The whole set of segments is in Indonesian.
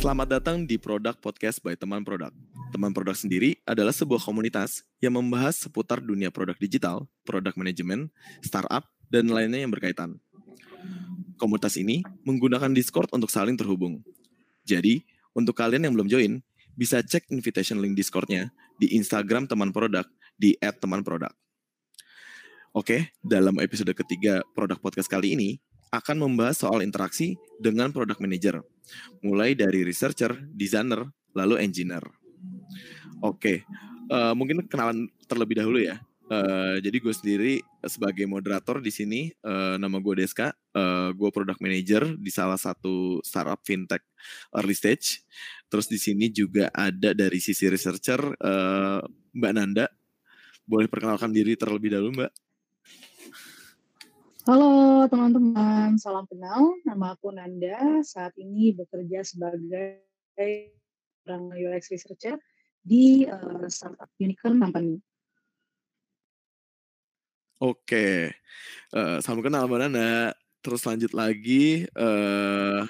Selamat datang di Produk Podcast by Teman Produk. Teman Produk sendiri adalah sebuah komunitas yang membahas seputar dunia produk digital, produk manajemen, startup, dan lainnya yang berkaitan. Komunitas ini menggunakan Discord untuk saling terhubung. Jadi, untuk kalian yang belum join, bisa cek invitation link Discord-nya di Instagram teman produk di @temanproduk. Oke, dalam episode ketiga produk podcast kali ini akan membahas soal interaksi dengan product manager, mulai dari researcher, designer, lalu engineer. Oke, uh, mungkin kenalan terlebih dahulu ya. Uh, jadi gue sendiri sebagai moderator di sini, uh, nama gue Deska, uh, gue product manager di salah satu startup fintech early stage. Terus di sini juga ada dari sisi researcher uh, Mbak Nanda. Boleh perkenalkan diri terlebih dahulu Mbak? Halo teman-teman, salam kenal. Nama aku Nanda. Saat ini bekerja sebagai orang UX researcher di uh, startup Unicorn Company. Oke, uh, salam kenal Mbak Nanda. Terus lanjut lagi, uh,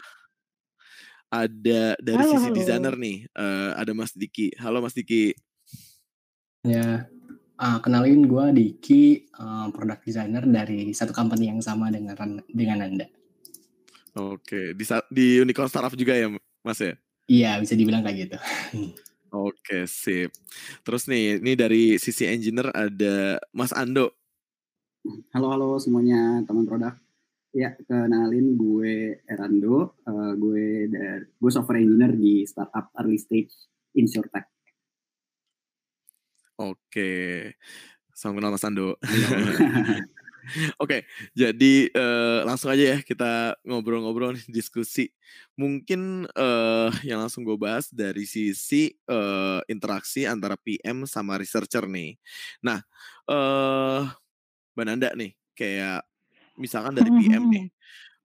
ada dari halo, sisi halo. desainer nih, uh, ada Mas Diki. Halo Mas Diki. Ya, Uh, kenalin gue Diki, uh, product designer dari satu company yang sama dengan dengan Anda. Oke, di di Unicorn Startup juga ya, Mas ya? Iya, bisa dibilang kayak gitu. Oke, sip. Terus nih, ini dari sisi engineer ada Mas Ando. Halo, halo semuanya teman produk. Ya, kenalin gue Erando, uh, gue dari gue software engineer di startup early stage InsurTech. Oke. Salam kenal Mas Ando. Oke, jadi uh, langsung aja ya kita ngobrol-ngobrol diskusi. Mungkin uh, yang langsung gue bahas dari sisi uh, interaksi antara PM sama researcher nih. Nah, uh, Mbak Nanda nih, kayak misalkan dari PM nih,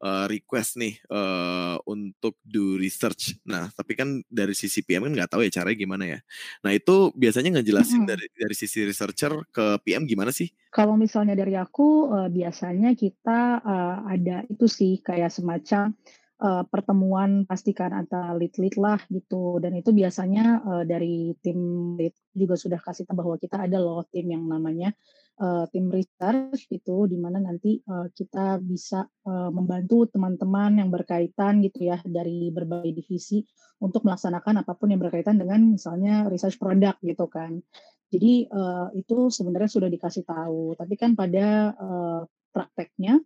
uh, request nih uh, untuk do research. Nah, tapi kan dari sisi PM kan nggak tahu ya caranya gimana ya. Nah, itu biasanya ngejelasin hmm. dari dari sisi researcher ke PM gimana sih? Kalau misalnya dari aku uh, biasanya kita uh, ada itu sih kayak semacam uh, pertemuan pastikan antara lead-lead lah gitu dan itu biasanya uh, dari tim lead juga sudah kasih tahu bahwa kita ada loh tim yang namanya uh, tim research gitu di mana nanti uh, kita bisa uh, membantu teman-teman yang berkaitan gitu ya dari berbagai divisi untuk melaksanakan apa pun yang berkaitan dengan misalnya research produk gitu kan. Jadi uh, itu sebenarnya sudah dikasih tahu, tapi kan pada uh, prakteknya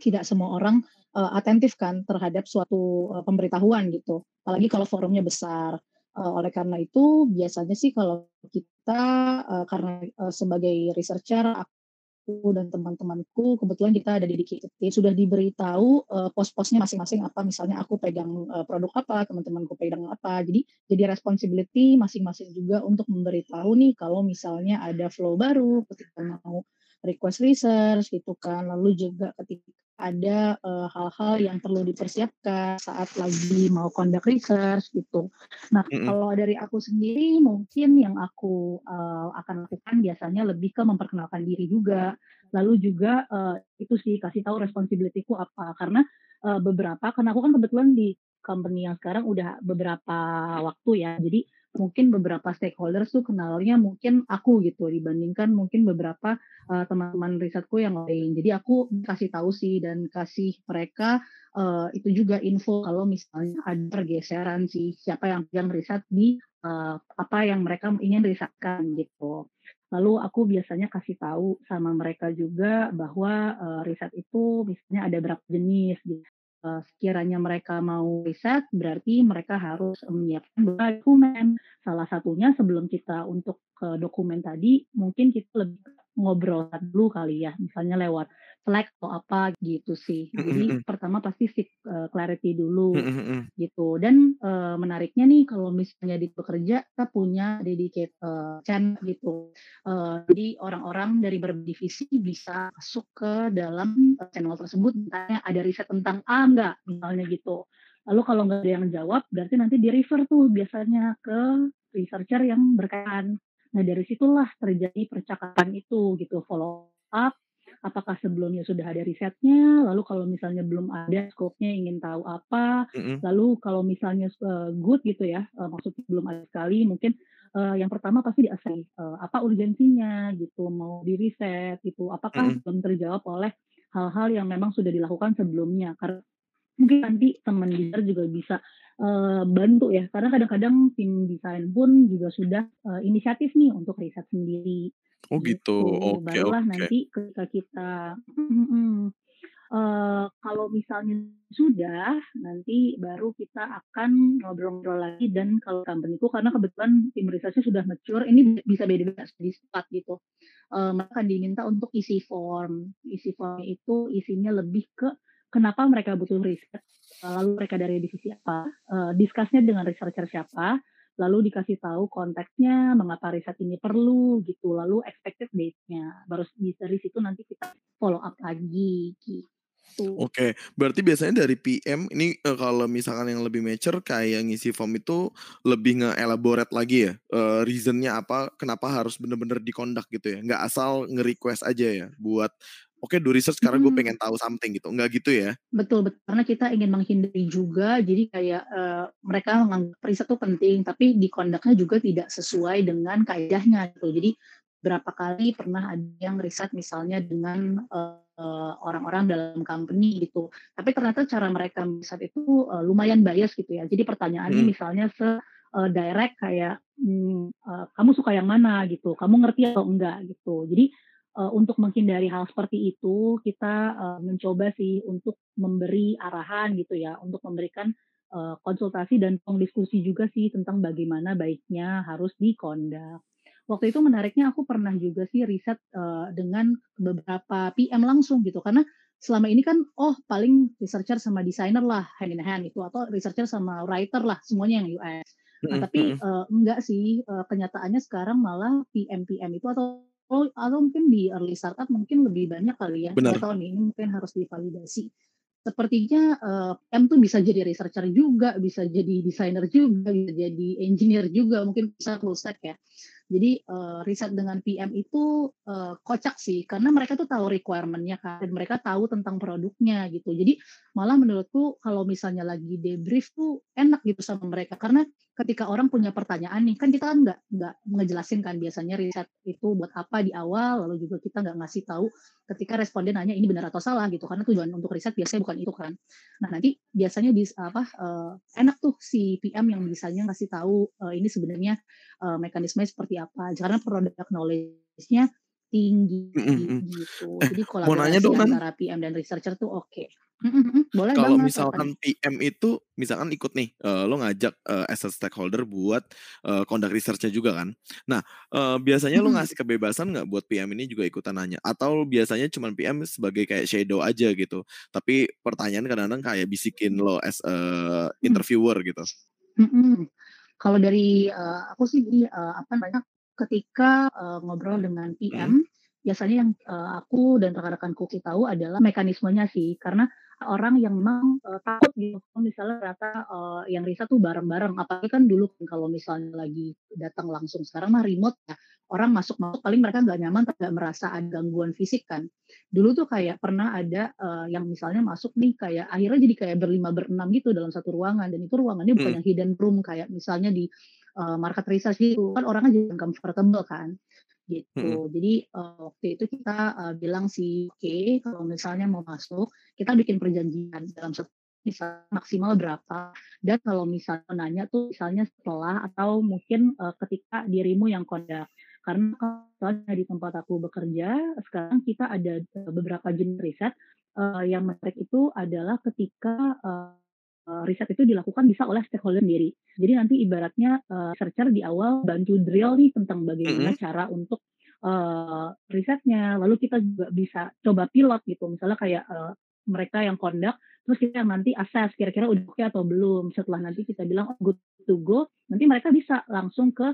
tidak semua orang uh, atentif kan terhadap suatu uh, pemberitahuan gitu. Apalagi kalau forumnya besar. Uh, oleh karena itu biasanya sih kalau kita uh, karena uh, sebagai researcher aku dan teman-temanku kebetulan kita ada dedicated team sudah diberitahu uh, pos-posnya masing-masing apa. Misalnya aku pegang uh, produk apa teman-temanku pegang apa. Jadi jadi responsibility masing-masing juga untuk memberitahu nih kalau misalnya ada flow baru ketika mau request research gitu kan lalu juga ketika ada uh, hal-hal yang perlu dipersiapkan saat lagi mau conduct research gitu. Nah, mm-hmm. kalau dari aku sendiri mungkin yang aku uh, akan lakukan biasanya lebih ke memperkenalkan diri juga. Lalu juga uh, itu sih kasih tahu responsibilityku apa karena uh, beberapa karena aku kan kebetulan di company yang sekarang udah beberapa waktu ya. Jadi mungkin beberapa stakeholders tuh kenalnya mungkin aku gitu dibandingkan mungkin beberapa uh, teman-teman risetku yang lain. Jadi aku kasih tahu sih dan kasih mereka uh, itu juga info kalau misalnya ada pergeseran sih siapa yang pegang riset di uh, apa yang mereka ingin risetkan gitu. Lalu aku biasanya kasih tahu sama mereka juga bahwa uh, riset itu misalnya ada berapa jenis gitu sekiranya mereka mau riset, berarti mereka harus menyiapkan beberapa dokumen. Salah satunya sebelum kita untuk ke dokumen tadi, mungkin kita lebih ngobrol dulu kali ya, misalnya lewat Slack atau apa gitu sih. Jadi pertama pasti seek uh, clarity dulu gitu. Dan uh, menariknya nih kalau misalnya di bekerja kita punya dedicated uh, channel gitu. Uh, jadi orang-orang dari berdivisi bisa masuk ke dalam channel tersebut misalnya ada riset tentang A enggak misalnya gitu. Lalu kalau nggak ada yang jawab, berarti nanti di refer tuh biasanya ke researcher yang berkaitan. Nah dari situlah terjadi percakapan itu gitu, follow up apakah sebelumnya sudah ada risetnya, lalu kalau misalnya belum ada scope-nya ingin tahu apa, Mhm. lalu kalau misalnya eee, good gitu ya, eee, maksudnya belum ada sekali mungkin, eee, yang pertama pasti di-assess, eee, apa urgensinya gitu, mau di-riset gitu, apakah Mhm. belum terjawab oleh hal-hal yang memang sudah dilakukan sebelumnya. Karena mungkin nanti teman desainer juga bisa, eee, bantu ya, karena kadang-kadang tim desain pun juga sudah, eee, inisiatif nih untuk riset sendiri, Oh gitu, gitu. oke Barulah oke. nanti ketika kita mhm mhm, eee, kalau misalnya sudah, nanti baru kita akan ngobrol-ngobrol lagi dan kalau company-ku karena kebetulan tim risetnya sudah mature, ini bisa beda-beda di Squad gitu, eee, mereka akan diminta untuk isi form. Isi form itu isinya lebih ke kenapa mereka butuh riset, lalu mereka dari divisi apa, discuss-nya dengan researcher siapa, lalu dikasih tahu konteksnya, mengapa riset ini perlu gitu, lalu expected date-nya. Baru dari situ nanti kita follow up lagi, gitu. Oke, berarti biasanya dari PM ini, eee, kalau misalkan yang lebih mature kayak ngisi form itu lebih nge-elaborate lagi ya, eee, reason-nya apa, kenapa harus bener-bener di-conduct gitu ya, nggak asal nge-request aja ya buat, "Oke do research karena gue Mhm. pengen tahu something," gitu, nggak gitu ya? Betul betul, karena kita ingin menghindari juga jadi kayak, eee, mereka menganggap riset itu penting, tapi di-conduct-nya juga tidak sesuai dengan kaedahnya gitu. Jadi berapa kali pernah ada yang riset misalnya dengan, eee, orang-orang dalam company gitu, tapi ternyata cara mereka riset itu, eee, lumayan bias gitu ya. Jadi pertanyaannya Mhm. misalnya se eee, direct kayak, mmm, eee, "Kamu suka yang mana?" Gitu, "Kamu ngerti atau enggak?" Gitu. Jadi, eee, untuk menghindari hal seperti itu, kita, eee, mencoba sih untuk memberi arahan gitu ya, untuk memberikan, eee, konsultasi dan diskusi juga sih tentang bagaimana baiknya harus di-conduct. Waktu itu menariknya aku pernah juga sih riset, eee, dengan beberapa PM langsung gitu, karena selama ini kan, oh paling researcher sama desainer lah hand in hand itu, atau researcher sama writer lah semuanya yang UX. Nah Mhm tapi, eee, enggak sih, eee, kenyataannya sekarang malah PM-PM itu atau atau mungkin di early startup mungkin lebih banyak kali ya, nggak Bener. tahu nih, ini mungkin harus divalidasi. Sepertinya, eee, PM tuh bisa jadi researcher juga, bisa jadi desainer juga, bisa jadi engineer juga, mungkin bisa full stack ya. Jadi, eee, riset dengan PM itu, eee, kocak sih, karena mereka tuh tahu requirement-nya kan, dan mereka tahu tentang produknya gitu. Jadi malah menurutku kalau misalnya lagi debrief tuh enak gitu sama mereka, karena ketika orang punya pertanyaan nih, kan kita kan nggak nggak ngejelasin kan biasanya riset itu buat apa di awal, lalu juga kita nggak ngasih tahu ketika responden nanya ini benar atau salah gitu, karena tujuan untuk riset biasanya bukan itu kan. Nah nanti biasanya dis apa, eee, enak tuh si PM yang bisanya ngasih tahu, eee, ini sebenarnya, eee, mekanismenya seperti apa, karena product knowledge-nya tinggi Mhm mhm. gitu. Eh, Jadi mau nanya kolaborasi dong antara PM dan researcher tuh oke. Mhm mhm, boleh Kalau apa misalkan nih? PM itu misalkan ikut nih, eee, lo ngajak, eee, as a stakeholder buat, eee, conduct research-nya juga kan. Nah, eee, biasanya lo Mhm. ngasih kebebasan nggak buat PM ini juga ikutan nanya? Atau biasanya cuman PM sebagai kayak shadow aja gitu, tapi pertanyaan kadang-kadang kayak bisikin lo as a interviewer gitu? Mhm. Kalau dari, eee, aku sih jadi, eee, apa namanya, ketika, eee, ngobrol dengan. PM, biasanya yang, eee, aku dan rekan-rekanku tahu adalah mekanismenya sih, karena orang yang memang, eee, takut gitu misalnya ternyata, eee, yang riset tuh bareng-bareng, apalagi kan dulu kalau misalnya lagi datang langsung, sekarang mah remote ya, orang masuk-masuk paling mereka nggak nyaman, nggak merasa ada gangguan fisik kan. Dulu tuh kayak pernah ada, eee, yang misalnya masuk nih kayak akhirnya jadi kayak berlima, berenam gitu dalam satu ruangan, dan itu ruangannya bukan Mhm. yang hidden room kayak misalnya di, eee, market research gitu, kan orangnya jadi uncomfortable kan, Gitu. Jadi, eee, waktu itu kita, eee, bilang sih, "Oke, kalau misalnya mau masuk, kita bikin perjanjian dalam misal maksimal berapa, dan kalau misalnya nanya tuh misalnya setelah atau mungkin, eee, ketika dirimu yang conduct." Karena kalau di tempat aku bekerja, sekarang kita ada, beberapa jenis riset, eee, yang menarik itu adalah ketika, eee, riset itu dilakukan bisa oleh stakeholder sendiri. Jadi nanti ibaratnya, eee, researcher di awal bantu drill nih tentang bagaimana Mhm. cara untuk, eee, risetnya, lalu kita juga bisa coba pilot gitu, misalnya kayak, eee, mereka yang conduct, terus kita nanti assess kira-kira udah oke atau belum. Setelah nanti kita bilang, "Oh good to go," nanti mereka bisa langsung ke,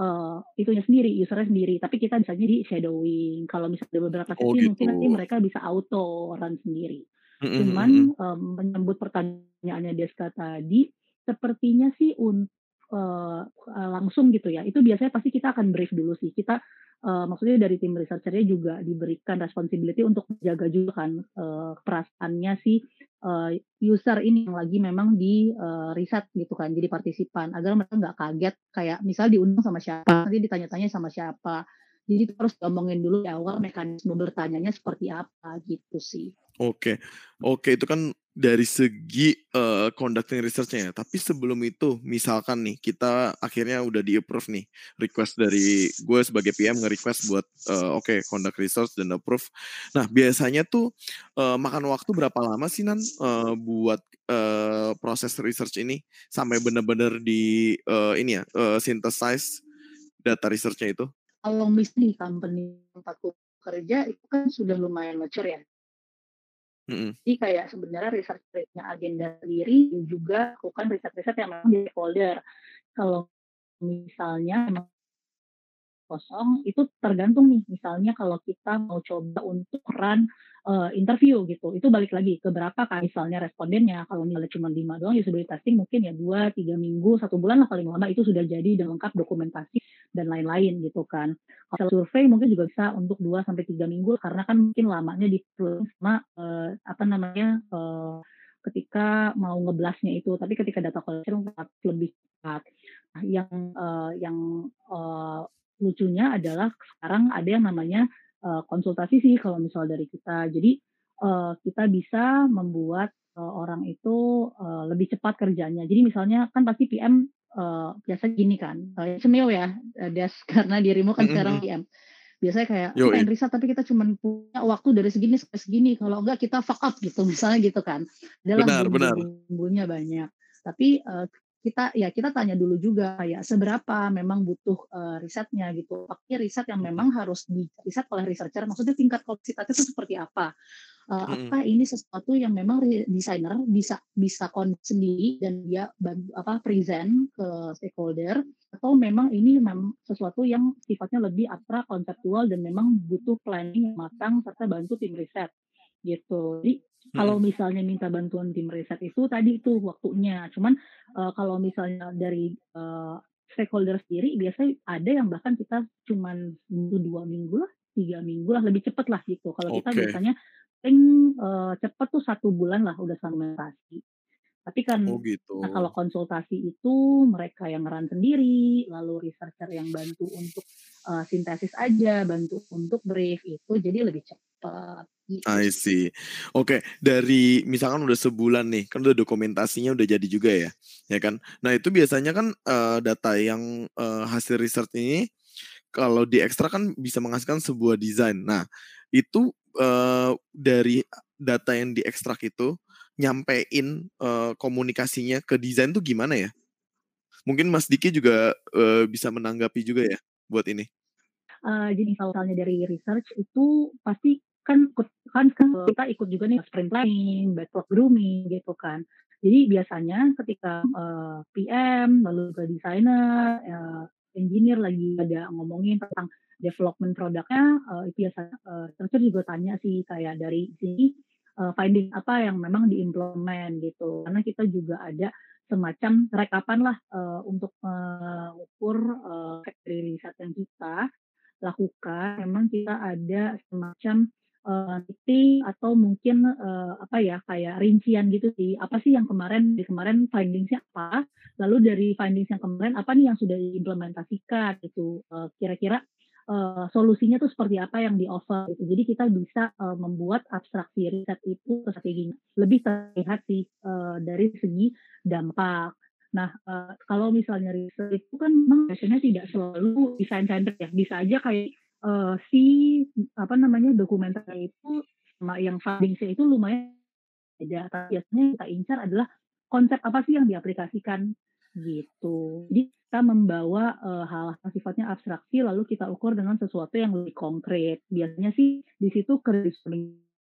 eee, itunya sendiri, user-nya sendiri, tapi kita bisanya di-shadowing. Kalau misalnya beberapa Oh sesi gitu. mungkin nanti mereka bisa auto run sendiri. Mhm mhm Cuman, mmm, menyambut pertanyaannya Deska tadi, sepertinya sih un eee eee, langsung gitu ya, itu biasanya pasti kita akan brief dulu sih. Kita, uh, maksudnya dari tim researchernya juga diberikan responsibility untuk menjaga juga kan uh, perasaannya si uh, user ini yang lagi memang di uh, riset gitu kan jadi partisipan. Agar mereka nggak kaget kayak misal diundang sama siapa nanti ditanya-tanya sama siapa jadi terus ngomongin dulu di awal mekanisme bertanyanya seperti apa gitu sih. Oke, oke itu kan dari segi uh, conducting research-nya ya. Tapi sebelum itu, misalkan nih kita akhirnya udah di approve nih request dari gue sebagai PM nge-request buat uh, oke okay, conduct research dan approve. Nah biasanya tuh uh, makan waktu berapa lama sih nan uh, buat uh, proses research ini sampai benar-benar di uh, ini ya uh, synthesize data research-nya itu? Kalau misalnya di company tempatku kerja itu kan sudah lumayan mature ya. Mm-hmm. Jadi kayak sebenarnya research rate-nya agenda sendiri juga bukan riset-riset yang memang jadi folder. Kalau misalnya kosong itu tergantung nih misalnya kalau kita mau coba untuk run uh, interview gitu itu balik lagi ke berapa kan misalnya respondennya kalau misalnya cuma lima doang sudah testing mungkin ya dua tiga minggu satu bulan lah paling lama itu sudah jadi dan lengkap dokumentasi dan lain-lain gitu kan kalau survei mungkin juga bisa untuk dua sampai tiga minggu karena kan mungkin lamanya di sama uh, apa namanya uh, ketika mau ngeblasnya itu tapi ketika data collection lebih cepat nah, yang uh, yang uh, lucunya adalah sekarang ada yang namanya uh, konsultasi sih kalau misal dari kita. Jadi uh, kita bisa membuat orang itu uh, lebih cepat kerjanya. Jadi misalnya kan pasti PM uh, biasa gini kan, uh, cemil ya, uh, Des, karena dirimu kan sekarang PM. Biasanya kayak Yo, pengen riset tapi kita cuma punya waktu dari segini sampai segini. Kalau enggak kita fuck up gitu, misalnya gitu kan. Adalah bumbu-bumbunya banyak. Tapi uh, kita ya kita tanya dulu juga kayak seberapa memang butuh uh, risetnya gitu. Tapi riset yang memang harus di riset oleh researcher, maksudnya tingkat kompleksitasnya itu seperti apa? Uh, hmm. Apa ini sesuatu yang memang desainer bisa bisa kon sendiri dan dia bantu, apa present ke stakeholder atau memang ini memang sesuatu yang sifatnya lebih abstrak, konseptual dan memang butuh planning yang matang serta bantu tim riset gitu. Jadi kalau misalnya minta bantuan tim riset itu tadi itu waktunya. Cuman uh, kalau misalnya dari uh, stakeholder sendiri biasanya ada yang bahkan kita cuman butuh dua minggu lah, tiga minggu lah lebih cepat lah gitu. Kalau okay. kita biasanya paling uh, cepat tuh satu bulan lah udah sanitasi. Tapi kan oh gitu. nah kalau konsultasi itu mereka yang ngeran sendiri, lalu researcher yang bantu untuk uh, sintesis aja, bantu untuk brief itu jadi lebih cepat. Gitu. I see. Oke, okay. dari misalkan udah sebulan nih, kan udah dokumentasinya udah jadi juga ya, ya kan? Nah itu biasanya kan uh, data yang uh, hasil research ini kalau diekstrak kan bisa menghasilkan sebuah desain. Nah itu uh, dari data yang diekstrak itu nyampein uh, komunikasinya ke desain tuh gimana ya? Mungkin Mas Diki juga uh, bisa menanggapi juga ya buat ini. Uh, jadi kalau misalnya dari research itu pasti kan kan kita ikut juga nih sprint planning, backlog grooming gitu kan. Jadi biasanya ketika uh, PM lalu ke desainer, uh, engineer lagi ada ngomongin tentang development produknya, uh, itu biasa uh, juga tanya sih kayak dari sini uh, finding apa yang memang diimplement gitu. Karena kita juga ada semacam rekapan lah uh, untuk mengukur uh, dari riset yang kita lakukan. Memang kita ada semacam uh, meeting atau mungkin uh, apa ya kayak rincian gitu sih apa sih yang kemarin di kemarin findingsnya apa lalu dari findings yang kemarin apa nih yang sudah diimplementasikan gitu uh, kira-kira uh, solusinya tuh seperti apa yang di offer gitu. Jadi kita bisa uh, membuat abstraksi riset itu strateginya. Lebih terlihat sih uh, dari segi dampak. Nah, uh, kalau misalnya riset itu kan memang biasanya tidak selalu desain center ya, bisa aja kayak uh, si apa namanya dokumentasi itu sama yang fundingsnya itu lumayan beda. Tapi biasanya kita incar adalah konsep apa sih yang diaplikasikan? Gitu. Jadi kita membawa uh, hal hal sifatnya abstraksi lalu kita ukur dengan sesuatu yang lebih konkret. Biasanya sih di situ kerja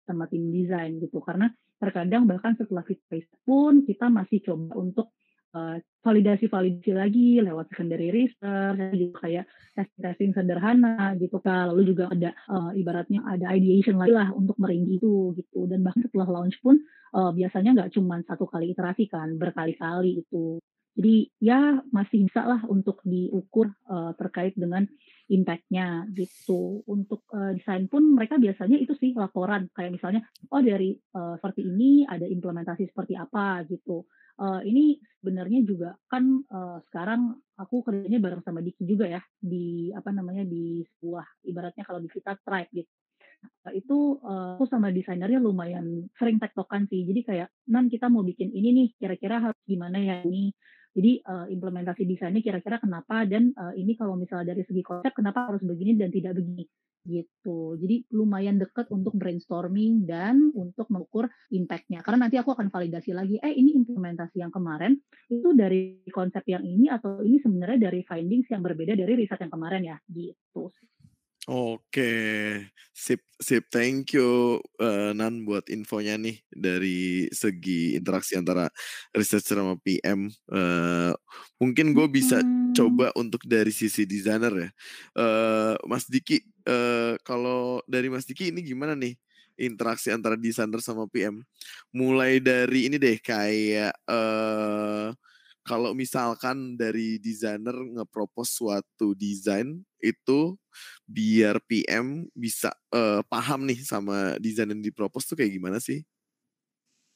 sama tim desain gitu karena terkadang bahkan setelah fit pun kita masih coba untuk validasi-validasi lagi lewat secondary research, juga kayak testing-testing sederhana gitu kan. Lalu juga ada uh, ibaratnya ada ideation lagi lah untuk merinci itu gitu. Dan bahkan setelah launch pun uh, biasanya nggak cuma satu kali iterasi kan, berkali-kali itu. Jadi ya masih bisa lah untuk diukur uh, terkait dengan impact-nya gitu. Untuk uh, desain pun mereka biasanya itu sih laporan kayak misalnya oh dari uh, seperti ini ada implementasi seperti apa gitu. Uh, ini sebenarnya juga kan uh, sekarang aku kerjanya bareng sama Diki juga ya di apa namanya di sebuah ibaratnya kalau di kita tribe gitu. Nah, itu uh, aku sama desainernya lumayan sering tektokan sih. Jadi kayak, "Nan kita mau bikin ini nih, kira-kira harus gimana ya ini?" Jadi uh, implementasi desainnya kira-kira kenapa dan uh, ini kalau misalnya dari segi konsep kenapa harus begini dan tidak begini gitu. Jadi lumayan dekat untuk brainstorming dan untuk mengukur impact-nya. Karena nanti aku akan validasi lagi, eh ini implementasi yang kemarin itu dari konsep yang ini atau ini sebenarnya dari findings yang berbeda dari riset yang kemarin ya gitu. Oke, sip, sip. Thank you, uh, Nan, buat infonya nih dari segi interaksi antara researcher sama PM. Uh, mungkin gue bisa hmm. coba untuk dari sisi desainer ya. Uh, Mas Diki, uh, kalau dari Mas Diki ini gimana nih interaksi antara desainer sama PM? Mulai dari ini deh kayak uh, kalau misalkan dari desainer ngepropose suatu desain itu biar PM bisa uh, paham nih sama desain yang dipropose tuh kayak gimana sih?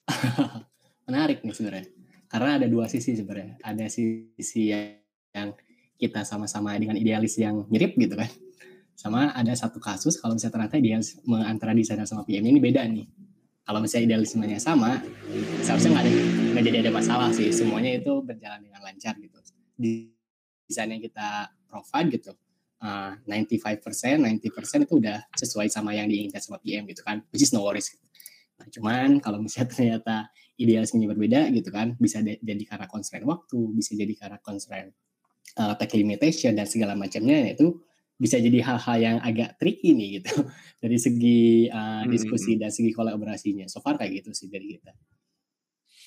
Menarik nih sebenarnya. Karena ada dua sisi sebenarnya. Ada sisi yang kita sama-sama dengan idealis yang mirip gitu kan. Sama ada satu kasus kalau misalnya ternyata dia antara desainer sama PM ini beda nih kalau misalnya idealismenya sama seharusnya nggak ada jadi ada masalah sih semuanya itu berjalan dengan lancar gitu desain yang kita provide gitu uh, 95% 90% itu udah sesuai sama yang diinginkan sama PM gitu kan which is no worries gitu. nah, cuman kalau misalnya ternyata idealismenya berbeda gitu kan bisa jadi karena constraint waktu bisa jadi karena constraint uh, tech limitation dan segala macamnya itu bisa jadi hal-hal yang agak tricky nih gitu dari segi uh, diskusi dan segi kolaborasinya. So far kayak gitu sih dari kita.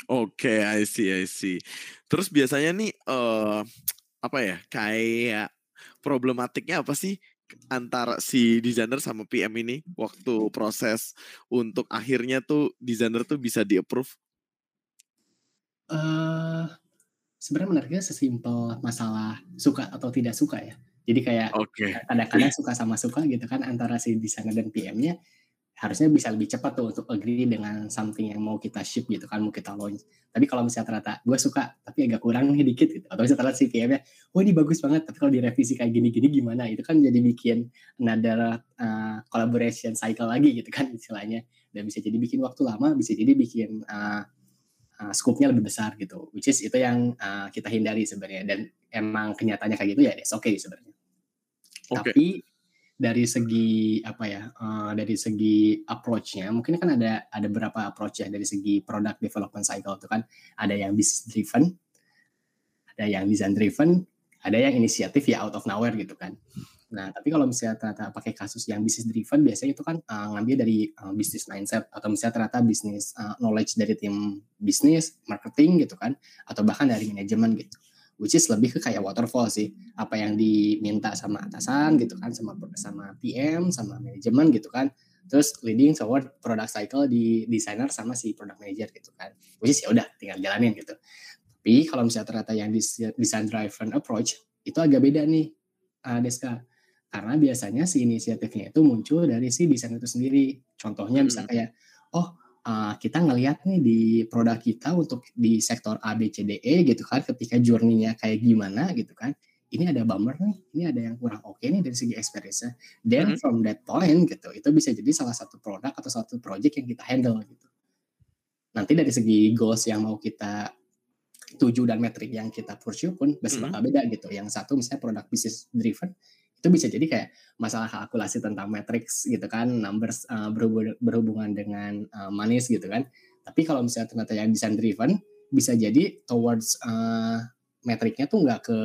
Oke, okay, I see, I see. Terus biasanya nih uh, apa ya kayak problematiknya apa sih antara si desainer sama PM ini waktu proses untuk akhirnya tuh desainer tuh bisa di approve? Uh, sebenarnya menariknya sesimpel masalah suka atau tidak suka ya. Jadi kayak okay. kadang-kadang suka sama suka gitu kan antara si desainer dan PM-nya harusnya bisa lebih cepat tuh untuk agree dengan something yang mau kita ship gitu kan mau kita launch. Tapi kalau misalnya ternyata gue suka tapi agak kurang nih dikit gitu atau misalnya ternyata si PM-nya, oh ini bagus banget tapi kalau direvisi kayak gini-gini gimana? Itu kan jadi bikin another uh, collaboration cycle lagi gitu kan istilahnya dan bisa jadi bikin waktu lama, bisa jadi bikin uh, uh, scope-nya lebih besar gitu. Which is itu yang uh, kita hindari sebenarnya dan emang kenyataannya kayak gitu ya, it's okay sebenarnya. Okay. Tapi dari segi apa ya, uh, dari segi approach-nya, mungkin kan ada ada beberapa approach ya dari segi product development cycle itu kan ada yang business driven, ada yang design driven, ada yang inisiatif ya out of nowhere gitu kan. Nah, tapi kalau misalnya ternyata pakai kasus yang business driven, biasanya itu kan uh, ngambil dari uh, business mindset atau misalnya ternyata business uh, knowledge dari tim bisnis, marketing gitu kan, atau bahkan dari manajemen gitu which is lebih ke kayak waterfall sih. Apa yang diminta sama atasan gitu kan sama sama PM sama manajemen gitu kan. Terus leading toward product cycle di designer sama si product manager gitu kan. Which is ya udah tinggal jalanin gitu. Tapi kalau misalnya ternyata yang design driven approach itu agak beda nih uh, Deska. Karena biasanya si inisiatifnya itu muncul dari si desain itu sendiri. Contohnya hmm. bisa kayak oh uh, kita ngelihat nih di produk kita untuk di sektor A, B, C, D, E gitu kan, ketika journey-nya kayak gimana gitu kan, ini ada bummer nih, ini ada yang kurang oke okay nih dari segi experience-nya. Then hmm. from that point gitu, itu bisa jadi salah satu produk atau satu project yang kita handle gitu. Nanti dari segi goals yang mau kita tuju dan metrik yang kita pursue pun bisa bakal beda gitu. Yang satu misalnya produk business driven, itu bisa jadi kayak masalah kalkulasi tentang matrix gitu kan numbers uh, berhubungan dengan uh, manis gitu kan tapi kalau misalnya ternyata yang design driven bisa jadi towards uh, metriknya tuh nggak ke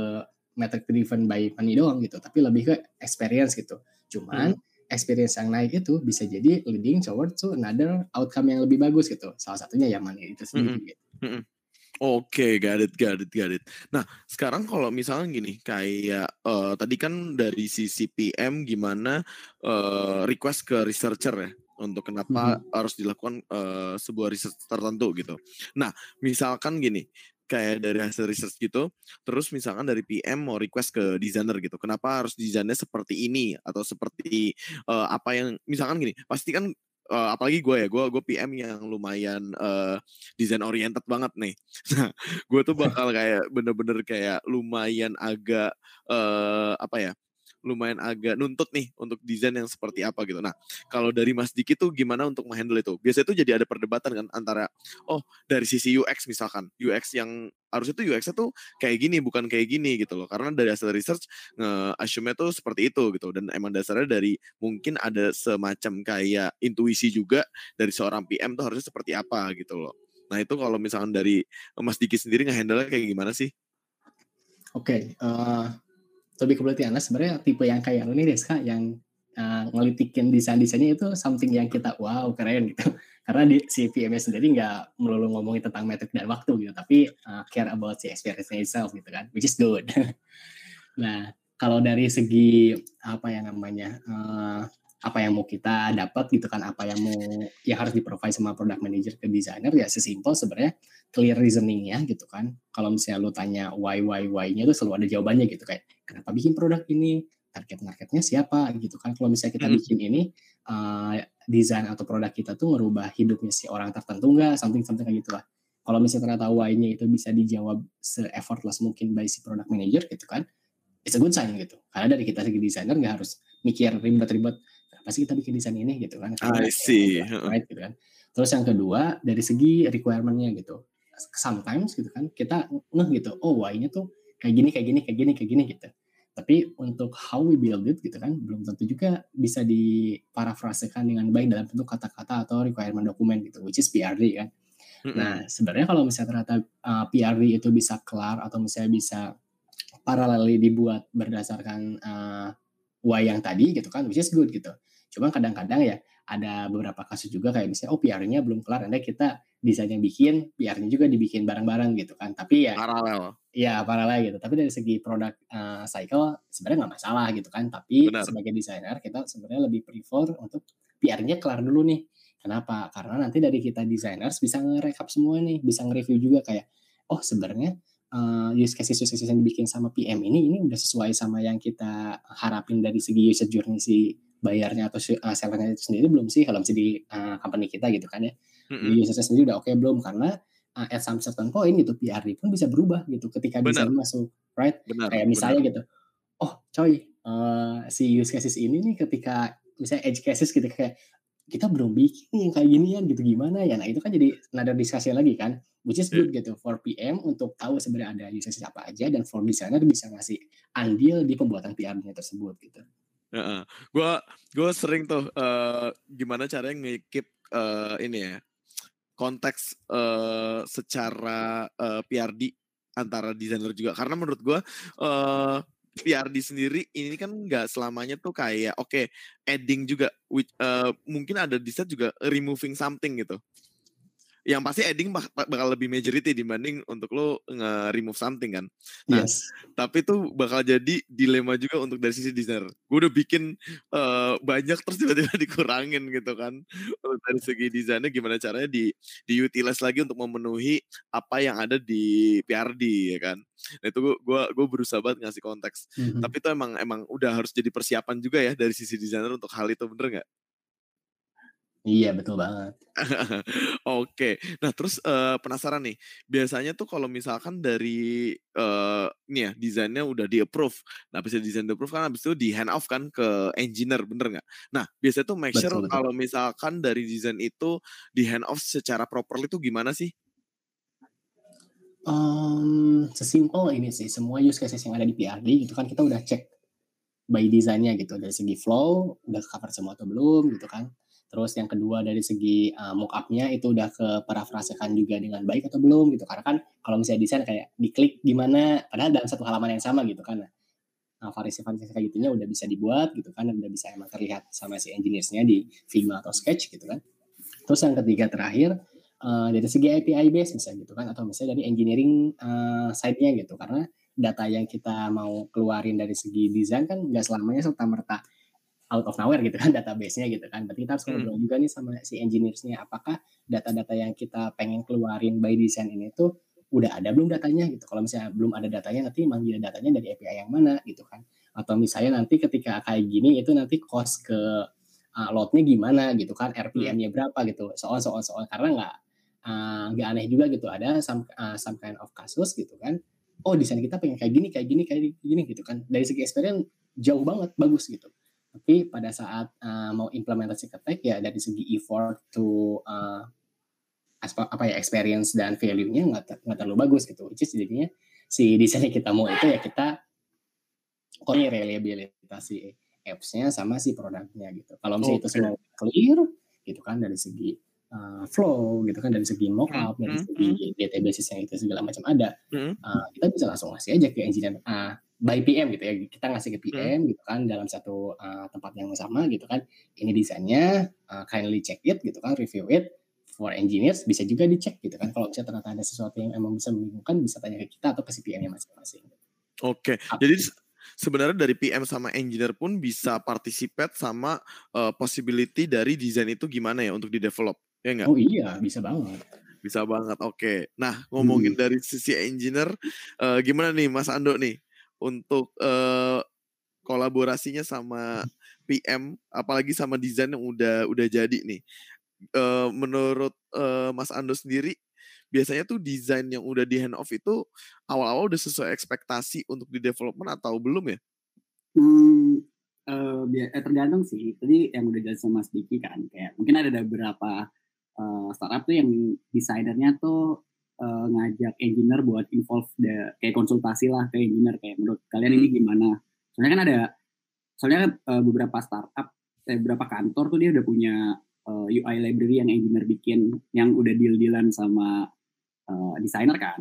metric driven by money doang gitu tapi lebih ke experience gitu cuman hmm. experience yang naik itu bisa jadi leading towards to another outcome yang lebih bagus gitu salah satunya ya money itu sendiri hmm. gitu hmm. Oke, got it, got it, got it. Nah, sekarang kalau misalnya gini, kayak uh, tadi kan dari sisi PM gimana uh, request ke researcher ya untuk kenapa mm -hmm. harus dilakukan uh, sebuah riset tertentu gitu. Nah, misalkan gini, kayak dari hasil research gitu, terus misalkan dari PM mau request ke designer gitu, kenapa harus desainnya seperti ini atau seperti uh, apa yang misalkan gini, pasti kan uh, apalagi gue ya, gue gue PM yang lumayan uh, design oriented banget nih. Nah, gue tuh bakal kayak bener-bener kayak lumayan agak uh, apa ya? Lumayan agak nuntut nih untuk desain yang seperti apa gitu. Nah, kalau dari Mas Diki tuh gimana untuk menghandle itu? Biasanya tuh jadi ada perdebatan kan antara oh dari sisi UX misalkan, UX yang harusnya tuh UX-nya tuh kayak gini bukan kayak gini gitu loh. Karena dari hasil research nge-assume tuh seperti itu gitu dan emang dasarnya dari mungkin ada semacam kayak intuisi juga dari seorang PM tuh harusnya seperti apa gitu loh. Nah, itu kalau misalkan dari Mas Diki sendiri nge-handle kayak gimana sih? Oke, okay, uh, eh, to be completely honest sebenarnya tipe yang kayak lu nih Deska yang uh, ngelitikin desain-desainnya itu something yang kita wow keren gitu. Karena di si PM sendiri nggak melulu ngomongin tentang metrik dan waktu gitu tapi uh, care about si experience itself gitu kan which is good. Nah kalau dari segi apa yang namanya uh, apa yang mau kita dapat gitu kan apa yang mau yang harus di provide sama product manager ke designer ya sesimpel sebenarnya clear reasoningnya gitu kan. Kalau misalnya lu tanya why why why-nya tuh selalu ada jawabannya gitu kayak kenapa bikin produk ini? Target marketnya siapa? Gitu kan. Kalau misalnya kita hmm. bikin ini uh, desain atau produk kita tuh ngerubah hidupnya si orang tertentu nggak? Something something kayak gitu lah kalau misalnya ternyata why-nya itu bisa dijawab se-effortless mungkin by si product manager gitu kan it's a good sign gitu. Karena dari kita segi desainer nggak harus mikir ribet-ribet pasti kita bikin desain ini? Gitu kan. I see. right? Gitu kan. Terus yang kedua dari segi requirementnya gitu. Sometimes gitu kan kita ngeh gitu oh why-nya tuh kayak gini kayak gini kayak gini kayak gini gitu tapi untuk how we build it gitu kan belum tentu juga bisa diparafrasekan dengan baik dalam bentuk kata-kata atau requirement dokumen gitu which is PRD kan mm-hmm. nah sebenarnya kalau misalnya ternyata uh, PRD itu bisa kelar atau misalnya bisa paralel dibuat berdasarkan uh, why yang tadi gitu kan which is good gitu Cuma kadang-kadang ya ada beberapa kasus juga kayak misalnya oh PR-nya belum kelar, anda kita desain yang bikin, PR-nya juga dibikin bareng-bareng gitu kan. Tapi ya paralel. Ya paralel gitu. Tapi dari segi produk uh, cycle sebenarnya nggak masalah gitu kan. Tapi Benar. sebagai desainer kita sebenarnya lebih prefer untuk PR-nya kelar dulu nih. Kenapa? Karena nanti dari kita designers bisa nge-recap semua nih, bisa nge-review juga kayak oh sebenarnya uh, use cases use cases yang dibikin sama PM ini ini udah sesuai sama yang kita harapin dari segi user journey si bayarnya atau uh, sellernya itu sendiri belum sih kalau misalnya di uh, company kita gitu kan ya. Mm-hmm. Di usernya sendiri udah oke okay, belum karena uh, at some certain point gitu PRD pun bisa berubah gitu ketika bisa masuk right. Benar, Kayak misalnya benar. gitu. Oh, coy, uh, si use cases ini nih ketika misalnya edge cases gitu kayak kita belum bikin yang kayak gini ya gitu gimana ya. Nah, itu kan jadi another discussion lagi kan which is good yeah. gitu for PM untuk tahu sebenarnya ada use cases apa aja dan for designer bisa ngasih andil di pembuatan PR-nya tersebut gitu. Heeh. Gua gua sering tuh uh, gimana caranya ngekip uh, ini ya konteks uh, secara uh, PRD antara desainer juga karena menurut gua uh, PRD sendiri ini kan nggak selamanya tuh kayak oke okay, adding juga which, uh, mungkin ada desain juga removing something gitu yang pasti adding bakal lebih majority dibanding untuk lo nge-remove something kan. Nah, yes. tapi tuh bakal jadi dilema juga untuk dari sisi desainer. Gue udah bikin uh, banyak terus tiba-tiba dikurangin gitu kan. Untuk dari segi desainnya gimana caranya di diutilize lagi untuk memenuhi apa yang ada di PRD ya kan. Nah itu gue gue berusaha banget ngasih konteks. Mm-hmm. Tapi itu emang emang udah harus jadi persiapan juga ya dari sisi desainer untuk hal itu bener nggak? Iya betul banget. Oke, nah terus uh, penasaran nih, biasanya tuh kalau misalkan dari uh, ini ya desainnya udah di approve, nah bisa desain di approve kan habis itu di hand off kan ke engineer bener nggak? Nah biasanya tuh make sure kalau misalkan dari desain itu di hand off secara properly itu gimana sih? Um, sesimpel ini sih, semua use cases yang ada di PRD itu kan kita udah cek by desainnya gitu dari segi flow udah cover semua atau belum gitu kan Terus yang kedua dari segi uh, mockupnya itu udah ke parafrasekan juga dengan baik atau belum gitu. Karena kan kalau misalnya desain kayak diklik gimana, padahal dalam satu halaman yang sama gitu kan. Nah, variasi-variasi kayak gitunya udah bisa dibuat gitu kan, udah bisa emang terlihat sama si engineers-nya di Figma atau Sketch gitu kan. Terus yang ketiga terakhir uh, dari segi API base misalnya gitu kan, atau misalnya dari engineering uh, side-nya gitu. Karena data yang kita mau keluarin dari segi desain kan nggak selamanya serta merta out of nowhere gitu kan database-nya gitu kan. Berarti kita harus hmm. ngobrol hmm. juga nih sama si engineers-nya apakah data-data yang kita pengen keluarin by design ini tuh udah ada belum datanya gitu. Kalau misalnya belum ada datanya nanti manggil datanya dari API yang mana gitu kan. Atau misalnya nanti ketika kayak gini itu nanti cost ke uh, loadnya gimana gitu kan, RPM-nya hmm. berapa gitu. Soal-soal-soal karena nggak uh, nggak uh, aneh juga gitu. Ada some, uh, some kind of kasus gitu kan. Oh desain kita pengen kayak gini, kayak gini, kayak gini gitu kan. Dari segi experience jauh banget, bagus gitu. Tapi pada saat uh, mau implementasi ke tech ya dari segi effort to uh, apa ya experience dan value-nya nggak nggak terlalu bagus gitu. Which is jadinya si desain yang kita mau itu ya kita kok reliabilitas si apps-nya sama si produknya gitu. Kalau misalnya okay. itu semua clear gitu kan dari segi uh, flow gitu kan dari segi mockup mm -hmm. dari hmm, segi mm -hmm. database yang itu segala macam ada, mm -hmm. uh, kita bisa langsung ngasih aja ke engineer uh, by PM gitu ya. Kita ngasih ke PM mm -hmm. gitu kan dalam satu uh, tempat yang sama gitu kan. Ini desainnya uh, kindly check it gitu kan, review it for engineers bisa juga dicek gitu kan kalau misalnya ternyata ada sesuatu yang emang bisa membingungkan bisa tanya ke kita atau ke CPM-nya masing-masing. Oke, okay. jadi sebenarnya dari PM sama engineer pun bisa participate sama uh, possibility dari desain itu gimana ya untuk di develop, ya enggak? Oh iya, bisa banget. Bisa banget, oke. Okay. Nah, ngomongin hmm. dari sisi engineer, uh, gimana nih Mas Ando nih untuk uh, kolaborasinya sama PM, apalagi sama desain yang udah udah jadi nih uh, menurut uh, Mas Ando sendiri biasanya tuh desain yang udah di hand off itu awal-awal udah sesuai ekspektasi untuk di development atau belum ya? Hmm, uh, eh, tergantung sih. Tadi yang udah jelas sama Mas Diki kan, kayak mungkin ada beberapa uh, startup tuh yang desainernya tuh uh, ngajak engineer buat involve the, kayak konsultasi lah ke engineer kayak menurut kalian ini hmm. gimana? Soalnya kan ada, soalnya uh, beberapa startup, eh, beberapa kantor tuh dia udah punya uh, eh, UI library yang engineer bikin yang udah deal-dealan sama uh, desainer kan.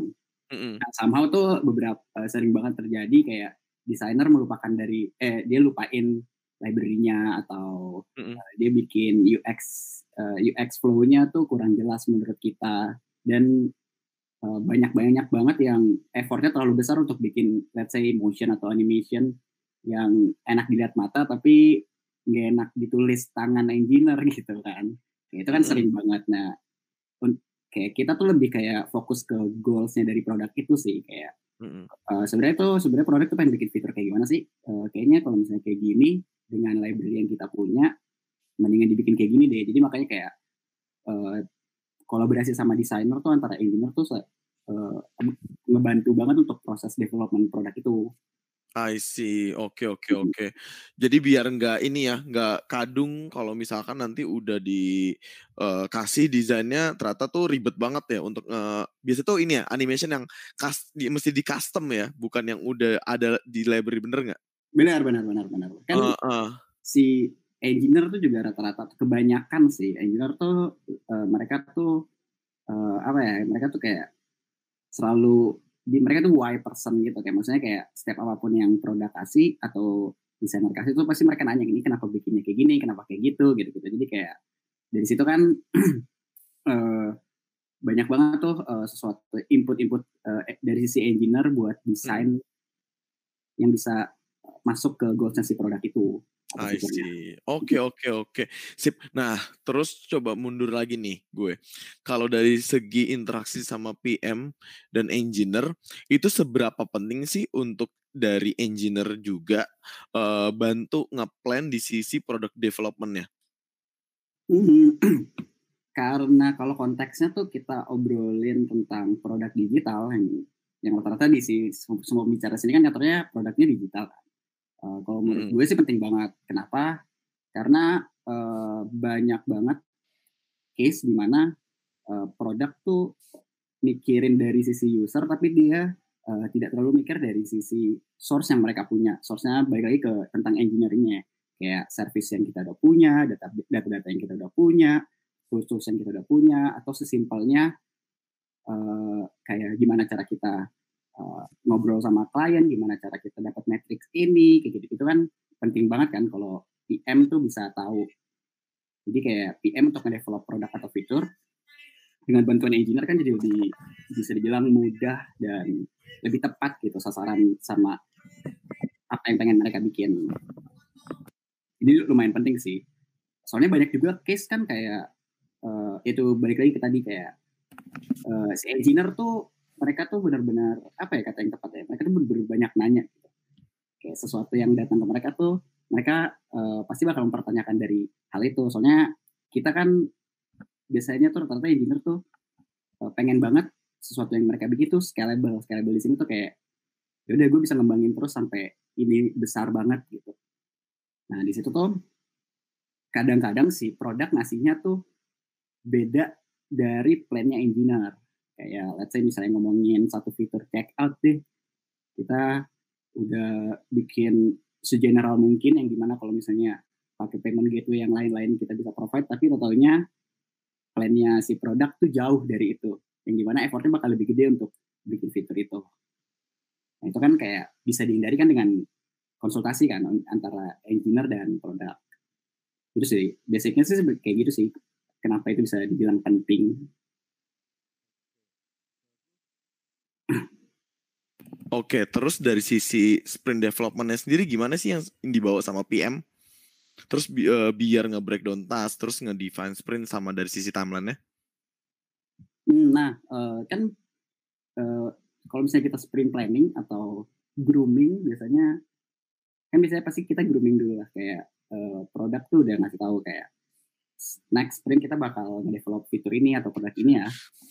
Mm-hmm. Nah, somehow tuh beberapa uh, sering banget terjadi kayak desainer melupakan dari eh dia lupain library-nya atau mm-hmm. uh, dia bikin UX uh, UX flow-nya tuh kurang jelas menurut kita dan banyak-banyak banget yang effortnya terlalu besar untuk bikin let's say motion atau animation yang enak dilihat mata tapi nggak enak ditulis tangan engineer gitu kan. Itu kan sering banget. Nah kayak kita tuh lebih kayak fokus ke goalsnya dari produk itu sih kayak uh, sebenarnya tuh sebenarnya produk tuh pengen bikin fitur kayak gimana sih? Uh, kayaknya kalau misalnya kayak gini dengan library yang kita punya mendingan dibikin kayak gini deh. Jadi makanya kayak uh, kolaborasi sama desainer tuh antara engineer tuh uh, ngebantu banget untuk proses development produk itu I see. Oke oke oke. Jadi biar nggak ini ya, nggak kadung kalau misalkan nanti udah dikasih uh, desainnya ternyata tuh ribet banget ya untuk uh, biasa tuh ini ya animation yang kas, di, mesti di custom ya, bukan yang udah ada di library bener nggak? Benar benar benar benar. Kan uh, uh. si engineer tuh juga rata-rata kebanyakan sih. Engineer tuh uh, mereka tuh uh, apa ya? Mereka tuh kayak selalu di mereka tuh why person gitu. Kayak maksudnya kayak setiap apa pun yang produk kasih atau desainer kasih itu pasti mereka nanya gini kenapa bikinnya kayak gini? Kenapa kayak gitu? Gitu gitu jadi kayak dari situ kan uh, banyak banget tuh uh, sesuatu input-input uh, dari sisi engineer buat desain hmm. yang bisa masuk ke goalsnya si produk itu I see. Oke, oke, oke. Sip. Nah, terus coba mundur lagi nih gue. Kalau dari segi interaksi sama PM dan engineer, itu seberapa penting sih untuk dari engineer juga uh, bantu ngeplan di sisi product development-nya? Hmm. Karena kalau konteksnya tuh kita obrolin tentang produk digital yang yang rata-rata di sini semua bicara sini kan katanya produknya digital kan. Uh, kalau menurut hmm. gue sih penting banget. Kenapa? Karena uh, banyak banget case di mana uh, produk tuh mikirin dari sisi user, tapi dia uh, tidak terlalu mikir dari sisi source yang mereka punya. Source-nya baik lagi ke tentang engineering-nya. Kayak service yang kita udah punya, data-data yang kita udah punya, tools-tools yang kita udah punya, atau sesimpelnya uh, kayak gimana cara kita uh, ngobrol sama klien, gimana cara kita dapat matrix ini, kayak gitu itu kan penting banget kan kalau PM tuh bisa tahu. Jadi kayak PM untuk nge-develop produk atau fitur dengan bantuan engineer kan jadi lebih bisa dibilang mudah dan lebih tepat gitu sasaran sama apa yang pengen mereka bikin. Jadi lumayan penting sih. Soalnya banyak juga case kan kayak uh, itu balik lagi ke tadi kayak uh, si engineer tuh mereka tuh benar-benar apa ya kata yang tepat ya mereka tuh benar-benar banyak nanya gitu. kayak sesuatu yang datang ke mereka tuh mereka uh, pasti bakal mempertanyakan dari hal itu. Soalnya kita kan biasanya tuh rata-rata engineer tuh uh, pengen banget sesuatu yang mereka bikin tuh scalable. Scalable di sini tuh kayak ya udah gue bisa ngembangin terus sampai ini besar banget gitu. Nah di situ tuh kadang-kadang sih produk ngasihnya tuh beda dari plannya engineer kayak let's say misalnya ngomongin satu fitur check out deh kita udah bikin segeneral mungkin yang di mana kalau misalnya pakai payment gateway yang lain-lain kita bisa provide tapi totalnya plannya si produk tuh jauh dari itu. Yang di mana effortnya bakal lebih gede untuk bikin fitur itu. Nah itu kan kayak bisa dihindari kan dengan konsultasi kan antara engineer dan produk. Itu sih basicnya sih kayak gitu sih. Kenapa itu bisa dibilang penting Oke, terus dari sisi sprint developmentnya sendiri gimana sih yang dibawa sama PM? Terus bi uh, biar nge-breakdown task, terus nge-define sprint sama dari sisi timeline-nya? Hmm, nah, uh, kan uh, kalau misalnya kita sprint planning atau grooming biasanya kan biasanya pasti kita grooming dulu lah kayak uh, produk tuh udah ngasih tahu kayak next sprint kita bakal nge-develop fitur ini atau produk ini ya.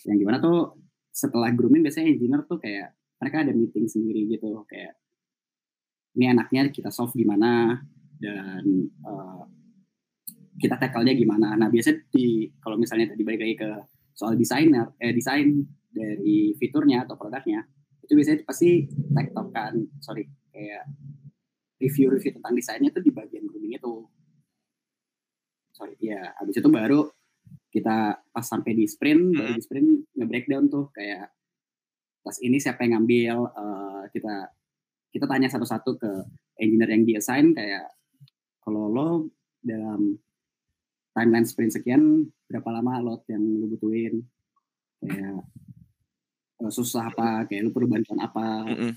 Yang gimana tuh setelah grooming biasanya engineer tuh kayak mereka ada meeting sendiri gitu kayak ini anaknya kita solve gimana dan uh, kita tackle-nya gimana. Nah biasanya di kalau misalnya tadi balik lagi ke soal desainer, eh desain dari fiturnya atau produknya itu biasanya pasti kan sorry kayak review-review tentang desainnya itu di bagian grooming itu. Sorry ya, habis itu baru kita pas sampai di sprint, baru di sprint nge-breakdown tuh kayak pas ini siapa yang ngambil uh, kita kita tanya satu-satu ke engineer yang diassign kayak kalau lo dalam timeline sprint sekian berapa lama lot yang lo butuhin? Kayak uh, susah apa? Kayak lo perlu bantuan apa? Mm -hmm.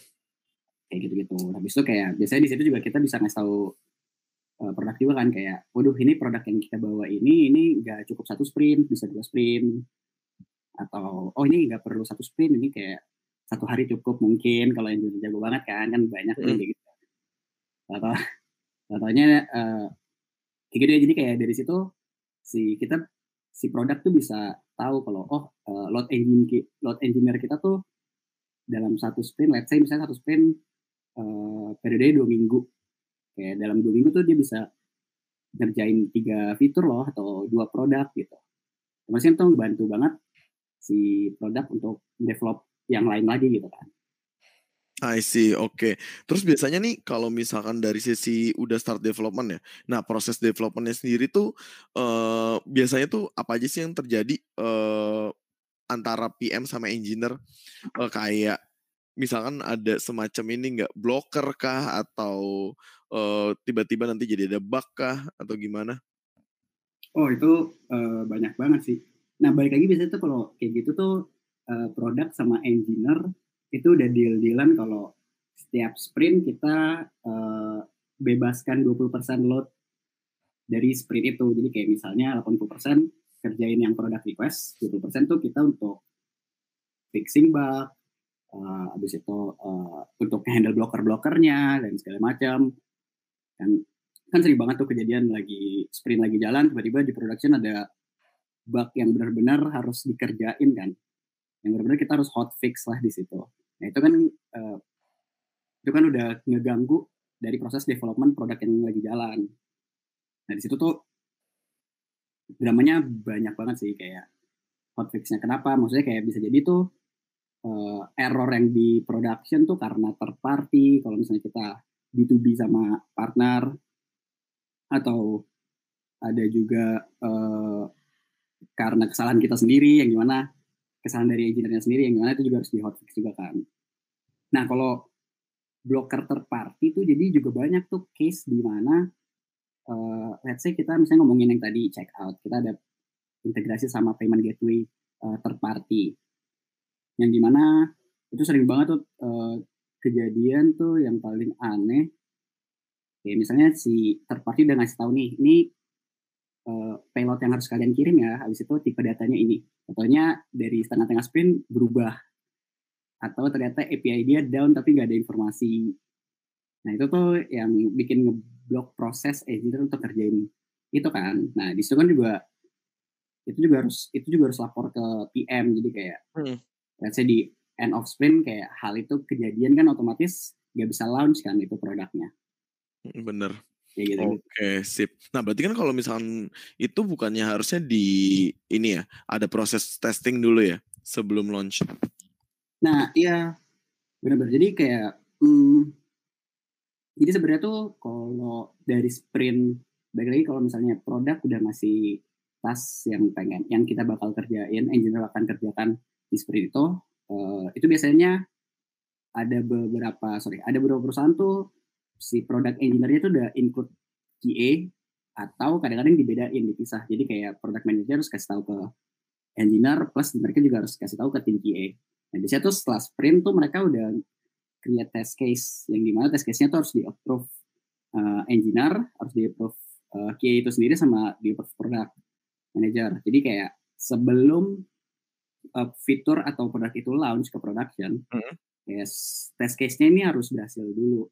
kayak gitu-gitu. Habis itu kayak biasanya di situ juga kita bisa ngasih tahu uh, produk juga kan kayak waduh ini produk yang kita bawa ini ini nggak cukup satu sprint bisa dua sprint. Atau oh ini nggak perlu satu sprint ini kayak satu hari cukup mungkin kalau yang jago banget kan kan banyak hmm. kayak gitu. Atau contohnya uh, kayak gitu ya. Jadi kayak dari situ si kita si produk tuh bisa tahu kalau oh uh, load engine load engineer kita tuh dalam satu sprint let's say misalnya satu sprint uh, periode dua minggu. Kayak dalam dua minggu tuh dia bisa ngerjain tiga fitur loh atau dua produk gitu. Maksudnya tuh bantu banget si produk untuk develop yang lain lagi gitu kan. I see, oke. Okay. Terus biasanya nih kalau misalkan dari sisi udah start development ya, nah proses developmentnya sendiri tuh uh, biasanya tuh apa aja sih yang terjadi uh, antara PM sama engineer uh, kayak misalkan ada semacam ini nggak blocker kah atau tiba tiba-tiba nanti jadi ada bug kah atau gimana? Oh itu uh, banyak banget sih. Nah balik lagi biasanya tuh kalau kayak gitu tuh uh, produk sama engineer itu udah deal-dealan kalau setiap sprint kita uh, bebaskan 20% load dari sprint itu. Jadi kayak misalnya 80% kerjain yang produk request, 20% tuh kita untuk fixing bug, uh, habis itu uh, untuk handle blocker-blockernya dan segala macam. Kan kan sering banget tuh kejadian lagi sprint lagi jalan tiba-tiba di production ada bug yang benar-benar harus dikerjain kan yang benar-benar kita harus hot fix lah di situ. Nah itu kan uh, itu kan udah ngeganggu dari proses development produk yang lagi jalan. Nah di situ tuh dramanya banyak banget sih kayak hot fixnya. Kenapa? Maksudnya kayak bisa jadi tuh uh, error yang di production tuh karena third party. Kalau misalnya kita B2B sama partner atau ada juga uh, karena kesalahan kita sendiri yang gimana kesalahan dari engineer sendiri yang gimana itu juga harus di hotfix juga kan. Nah kalau blocker third party itu jadi juga banyak tuh case di mana uh, let's say kita misalnya ngomongin yang tadi check out, kita ada integrasi sama payment gateway uh, third party. Yang di mana itu sering banget tuh uh, kejadian tuh yang paling aneh. Kayak misalnya si third party udah ngasih tahu nih, ini uh, payload yang harus kalian kirim ya, habis itu tipe datanya ini. Contohnya dari setengah-tengah sprint berubah. atau ternyata API dia down tapi nggak ada informasi. Nah itu tuh yang bikin ngeblok proses engineer untuk kerjain itu kan. Nah di situ kan juga itu juga harus itu juga harus lapor ke PM jadi kayak hmm. let's say di end of sprint kayak hal itu kejadian kan otomatis nggak bisa launch kan itu produknya. Bener. Ya gitu. Oke, sip. Nah, berarti kan kalau misalkan itu bukannya harusnya di ini ya, ada proses testing dulu ya sebelum launch. Nah, iya. Benar-benar. Jadi kayak hmm, jadi sebenarnya tuh kalau dari sprint baik lagi kalau misalnya produk udah masih tas yang pengen yang kita bakal kerjain, engineer akan kerjakan di sprint itu, uh, itu biasanya ada beberapa sorry ada beberapa perusahaan tuh si produk engineer-nya tuh udah include QA atau kadang-kadang dibedain dipisah. Jadi kayak product manager harus kasih tahu ke engineer plus mereka juga harus kasih tahu ke tim QA nah biasanya tuh setelah sprint tuh mereka udah create test case yang di mana test case-nya tuh harus di approve uh, engineer harus di approve uh, QA itu sendiri sama di approve product manager. Jadi kayak sebelum uh, fitur atau produk itu launch ke production mm -hmm yes test case-nya ini harus berhasil dulu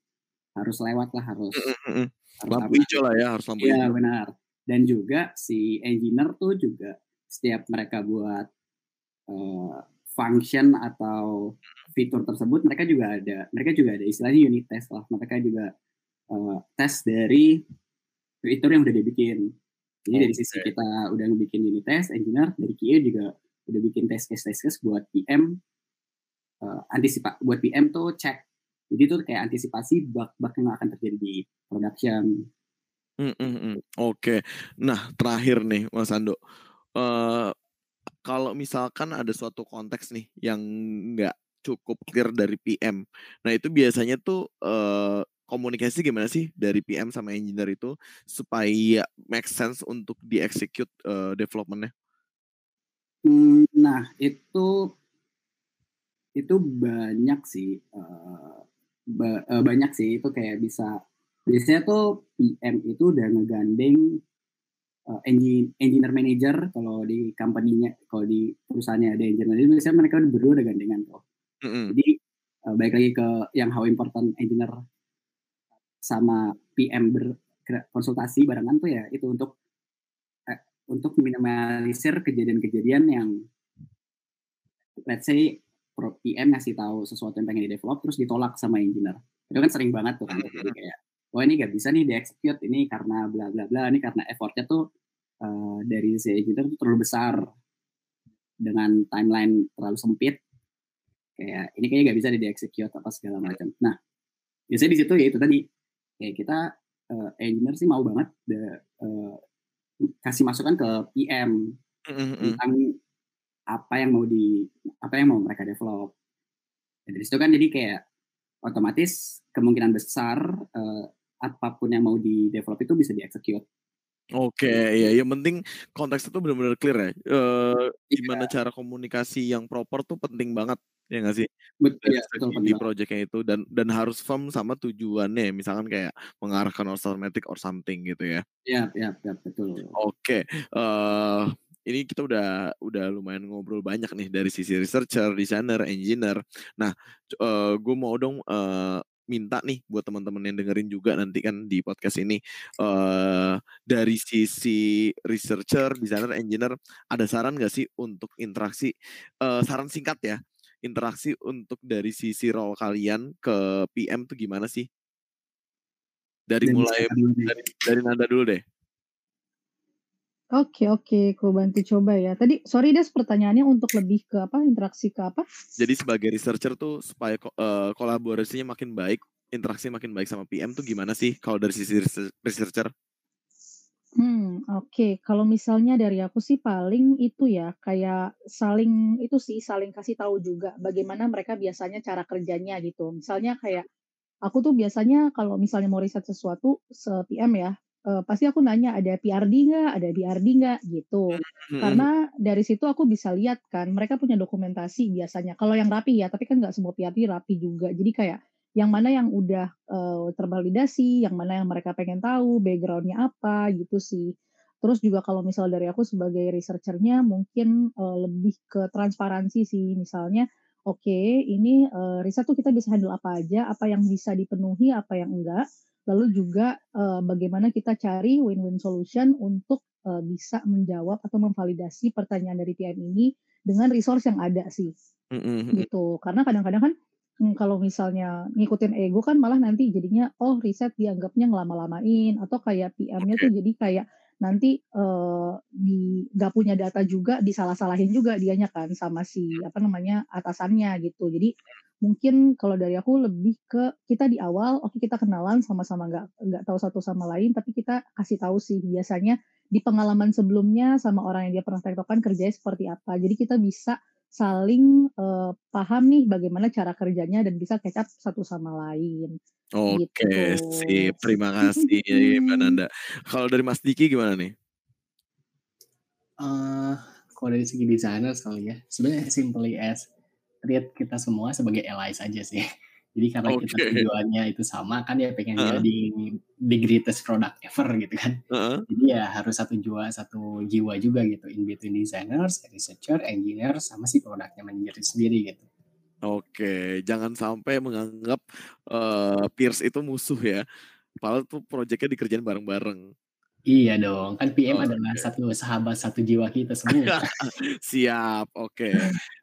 harus lewat lah harus, mm-hmm. harus lampu hijau lah ya harus lampu ya, hijau. benar. Dan juga si engineer tuh juga setiap mereka buat uh, function atau fitur tersebut mereka juga ada mereka juga ada istilahnya unit test lah. Mereka juga uh, tes dari fitur yang udah dibikin. Jadi okay. dari sisi kita udah bikin unit test engineer dari QA juga udah bikin test case test case buat PM uh, eh, antisipa buat PM tuh cek jadi itu kayak antisipasi bug-bug yang akan terjadi di production. Mm -mm. Oke, okay. nah terakhir nih Mas Ando, uh, kalau misalkan ada suatu konteks nih yang nggak cukup clear dari PM, nah itu biasanya tuh uh, komunikasi gimana sih dari PM sama engineer itu supaya make sense untuk di-execute uh, developmentnya? Hmm, nah itu itu banyak sih uh, ba uh, banyak sih itu kayak bisa biasanya tuh PM itu udah ngegandeng uh, engine, engineer manager kalau di company-nya kalau di perusahaannya ada engineer manager biasanya mereka berdua udah gandengan tuh mm -hmm. jadi uh, baik lagi ke yang how important engineer sama PM berkonsultasi barengan tuh ya itu untuk eh, untuk minimalisir kejadian-kejadian yang let's say PM ngasih tahu sesuatu yang pengen di develop terus ditolak sama engineer. Itu kan sering banget tuh kan jadi kayak wah ini gak bisa nih di execute ini karena bla bla bla ini karena effortnya tuh uh, dari si engineer tuh terlalu besar dengan timeline terlalu sempit kayak ini kayaknya gak bisa di execute apa segala macam. Nah biasanya di situ ya itu tadi kayak kita uh, engineer sih mau banget de, uh, kasih masukan ke PM tentang apa yang mau di apa yang mau mereka develop. Dan dari situ kan jadi kayak otomatis kemungkinan besar uh, apa pun yang mau di develop itu bisa dieksekut. Oke, okay, ya yang penting konteks itu benar-benar clear ya. Uh, gimana yeah. cara komunikasi yang proper tuh penting banget ya nggak sih? Betul, ya, betul di projectnya itu dan dan harus firm sama tujuannya, misalkan kayak mengarahkan or or something gitu ya. Iya, iya, ya, betul. Oke, okay. uh, eh, ini kita udah udah lumayan ngobrol banyak nih dari sisi researcher, designer, engineer. Nah, uh, gue mau dong uh, minta nih buat teman-teman yang dengerin juga nanti kan di podcast ini uh, dari sisi researcher, designer, engineer ada saran gak sih untuk interaksi uh, saran singkat ya interaksi untuk dari sisi role kalian ke PM tuh gimana sih? Dari mulai dari, dari Nanda dulu deh. Oke oke, aku bantu coba ya. Tadi sorry Des pertanyaannya untuk lebih ke apa, interaksi ke apa? Jadi sebagai researcher tuh supaya uh, kolaborasinya makin baik, interaksi makin baik sama PM tuh gimana sih kalau dari sisi researcher? Hmm, oke. Kalau misalnya dari aku sih paling itu ya, kayak saling itu sih, saling kasih tahu juga bagaimana mereka biasanya cara kerjanya gitu. Misalnya kayak aku tuh biasanya kalau misalnya mau riset sesuatu se-PM ya, uh, pasti aku nanya ada PRD nggak, ada BRD nggak gitu. Hmm. Karena dari situ aku bisa lihat kan mereka punya dokumentasi biasanya. Kalau yang rapi ya, tapi kan nggak semua PRD rapi juga. Jadi kayak yang mana yang udah uh, tervalidasi, yang mana yang mereka pengen tahu backgroundnya apa gitu sih. Terus juga kalau misal dari aku sebagai researchernya mungkin uh, lebih ke transparansi sih. Misalnya oke okay, ini uh, riset tuh kita bisa handle apa aja, apa yang bisa dipenuhi, apa yang enggak. Lalu juga uh, bagaimana kita cari win-win solution untuk uh, bisa menjawab atau memvalidasi pertanyaan dari PM ini dengan resource yang ada sih. Mm-hmm. Gitu. Karena kadang-kadang kan hmm, kalau misalnya ngikutin ego kan malah nanti jadinya oh riset dianggapnya ngelama-lamain atau kayak PM-nya tuh jadi kayak nanti uh, di nggak punya data juga disalah-salahin juga dianya kan sama si apa namanya atasannya gitu jadi mungkin kalau dari aku lebih ke kita di awal oke okay, kita kenalan sama-sama nggak nggak tahu satu sama lain tapi kita kasih tahu sih biasanya di pengalaman sebelumnya sama orang yang dia pernah tektokan kerjanya seperti apa jadi kita bisa saling uh, paham nih bagaimana cara kerjanya dan bisa catch up satu sama lain Oke, gitu. sip. Terima kasih Mbak Nanda. Kalau dari Mas Diki gimana nih? Uh, kalau dari segi desainer sekali ya, sebenarnya simply as treat kita semua sebagai allies aja sih. Jadi karena okay. kita tujuannya itu sama kan ya pengen uh. jadi the greatest product ever gitu kan. Uh. Jadi ya harus satu jiwa satu jiwa juga gitu in between designers, researcher, engineer sama si produknya manajer sendiri gitu. Oke, jangan sampai menganggap, uh, peers itu musuh ya. Padahal tuh proyeknya dikerjain bareng-bareng. Iya dong, kan PM adalah satu sahabat, satu jiwa kita semua. Siap, oke.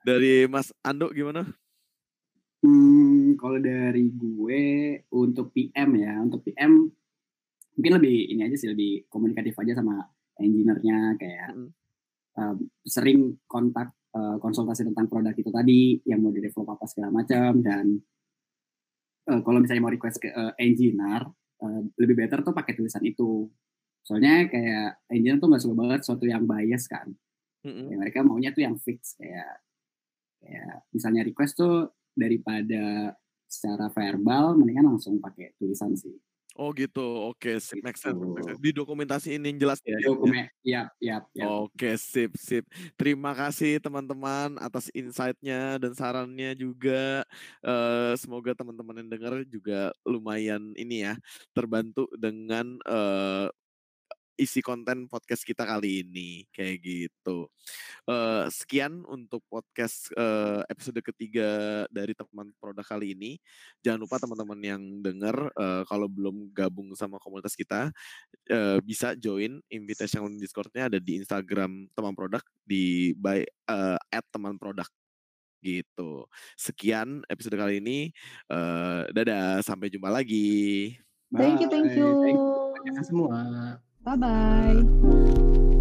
Dari Mas Ando gimana? Hmm, kalau dari gue untuk PM ya, untuk PM mungkin lebih ini aja sih, lebih komunikatif aja sama engineer-nya kayak, -hmm. uh, sering kontak uh, konsultasi tentang produk itu tadi yang mau di develop apa segala macam dan uh, kalau misalnya mau request ke uh, engineer uh, lebih better tuh pakai tulisan itu soalnya kayak engineer tuh nggak suka banget sesuatu yang bias kan mm-hmm. ya, mereka maunya tuh yang fix kayak kayak misalnya request tuh daripada secara verbal mendingan langsung pakai tulisan sih Oh gitu, oke, sip, make sense, make Di dokumentasi ini yang jelas ya. Dokumen, ya, ya, ya. Oke, sip, sip. Terima kasih teman-teman atas insight-nya dan sarannya juga. Uh, semoga teman-teman yang dengar juga lumayan ini ya, terbantu dengan uh, isi konten podcast kita kali ini kayak gitu. Uh, sekian untuk podcast uh, episode ketiga dari teman produk kali ini. Jangan lupa teman-teman yang dengar uh, kalau belum gabung sama komunitas kita uh, bisa join invitation Discordnya ada di Instagram teman produk di by uh, at teman produk gitu. Sekian episode kali ini. Uh, dadah, sampai jumpa lagi. Thank you, thank you. Thank you semua. Bye bye.